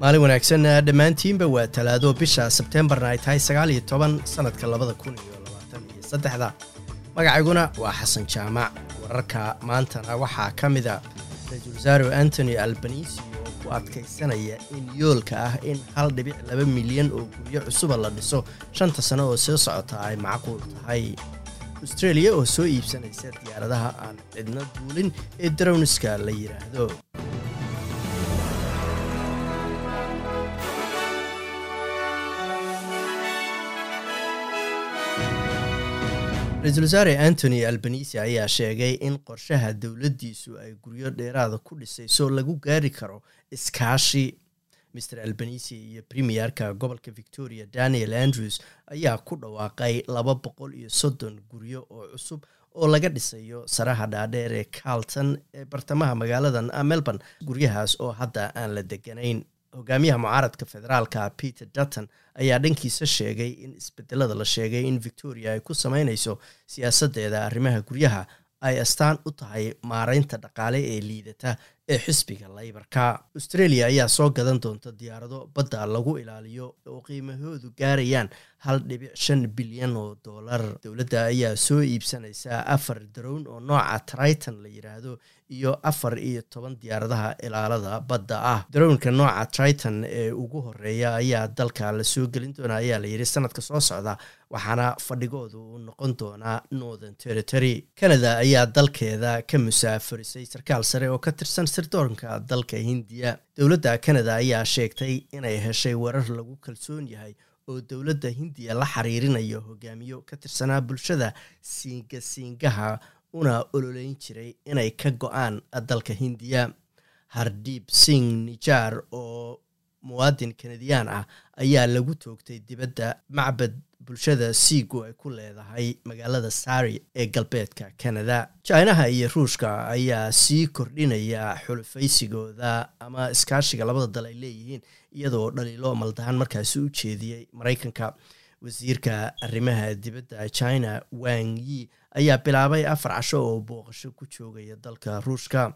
maalin wanaagsan dhammaantiinba waa talaado bisha sebteembarna ay tahay sagaal iyo toban sannadka labada kun iyo labaatan iyo saddexda. Magacayguna waa xasan jaamac. Wararka maantana waxaa ka mida ra'iisul wasaare antony albanisi oo ku adkaysanaya in yoolka ah in hal dhibic laba milyan oo guryo cusuba la dhiso. Shanta sano oo soo socota ay macquul tahay. Austreeliya oo soo iibsanaysa diyaaradaha aan cidna duulin ee darowniska la yidhaahdo ra'iisul wasaare antony albanisi ayaa sheegay in qorshaha dowladdiisu ay guryo dheeraada ku dhisayso lagu gaari karo iskaashi. Mr albanisi iyo premierka gobolka victoria daniel andrews ayaa ku dhawaaqay laba boqol iyo soddon guryo oo cusub oo laga dhisayo saraha dhaadheer ee carlton ee bartamaha magaaladan melbourne guryahaas oo hadda aan la deganayn hogaamiyaha mucaaradka federaalka peter dutton ayaa dhankiisa sheegay in isbedelada la sheegay in victoria ay ku sameynayso siyaasadeeda arrimaha guryaha ay astaan u tahay maareynta dhaqaale ee liidata ee xisbiga laybarka. Australia ayaa soo gadan doonta diyaarado badda lagu ilaaliyo oo qiimahoodu gaarayaan hal dhibic shan bilyan oo dollar. Dowladda ayaa soo iibsanaysaa afar darown oo nooca triton la yidhaahdo iyo afar iyo toban diyaaradaha ilaalada badda ah. Darownka nooca triton ee ugu horreeya ayaa dalka la soo gelin doona ayaa la yidhi sanadka soo socda waxaana fadhigoodu uu noqon doonaa northern territory. Canada ayaa dalkeeda ka musaafarisay sarkaal sare oo ka tirsan sirdoonka dalka hindiya. Dowladda canada ayaa sheegtay inay heshay warar lagu kalsoon yahay oo dowladda hindiya la xiriirinayo hogaamiyo ka tirsanaa bulshada siinga-siingaha una ololeyn jiray inay ka go'aan dalka hindiya. Hardib sing nijar oo muwaadin kanadiyaan ah ayaa lagu toogtay dibadda macbad bulshada siigu ay ku leedahay magaalada sari ee galbeedka canada jinaha iyo ruushka ayaa sii kordhinaya xulufaysigooda ama iskaashiga labada dal ay leeyihiin iyadoo dhaliilo maldahan markaasi u jeediyey maraykanka. Wasiirka arrimaha dibadda china wang yi ayaa bilaabay afar casho oo booqasho ku joogaya dalka ruushka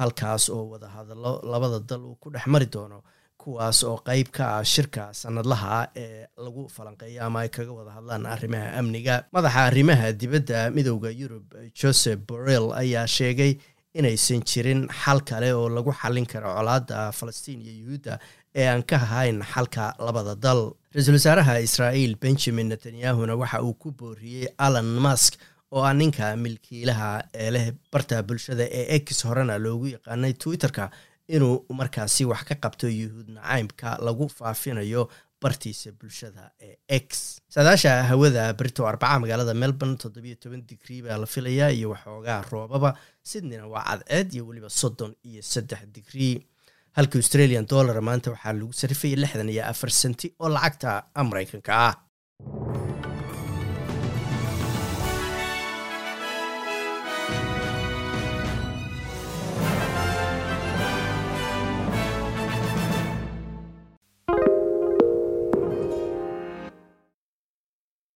halkaas oo wadahadallo labada dal uu ku dhex mari doono kuwaas oo qeyb ka ah shirka sanadlaha ee lagu falanqeeyo ama ay kaga wada hadlaan arrimaha amniga. Madaxa arrimaha dibadda midowda yurub joseph borrell ayaa sheegay inaysan jirin xal kale oo lagu xallin karo colaadda falastiin iyo yuhuudda ee aan ka ahayn xalka labada dal. Ra'iisul wasaaraha israa'iil benjamin netanyahuna waxa uu ku booriyey alan mask oo ah ninka milkiilaha ee leh barta bulshada ee ex horena loogu yaqaanay twitterka inuu markaasi wax ka qabto yuhuud nacaymka lagu faafinayo bartiisa bulshada ee x. Saadaasha hawada berito arbaca magaalada melbourne toddobiyo toban digrii baa la filayaa iyo waxoogaa roobaba sydneyna waa cadceed iyo weliba soddon iyo saddex digrii halka australian dollar maanta waxaa lagu sarifayay lixdan iyo afar senti oo lacagta maraykanka ah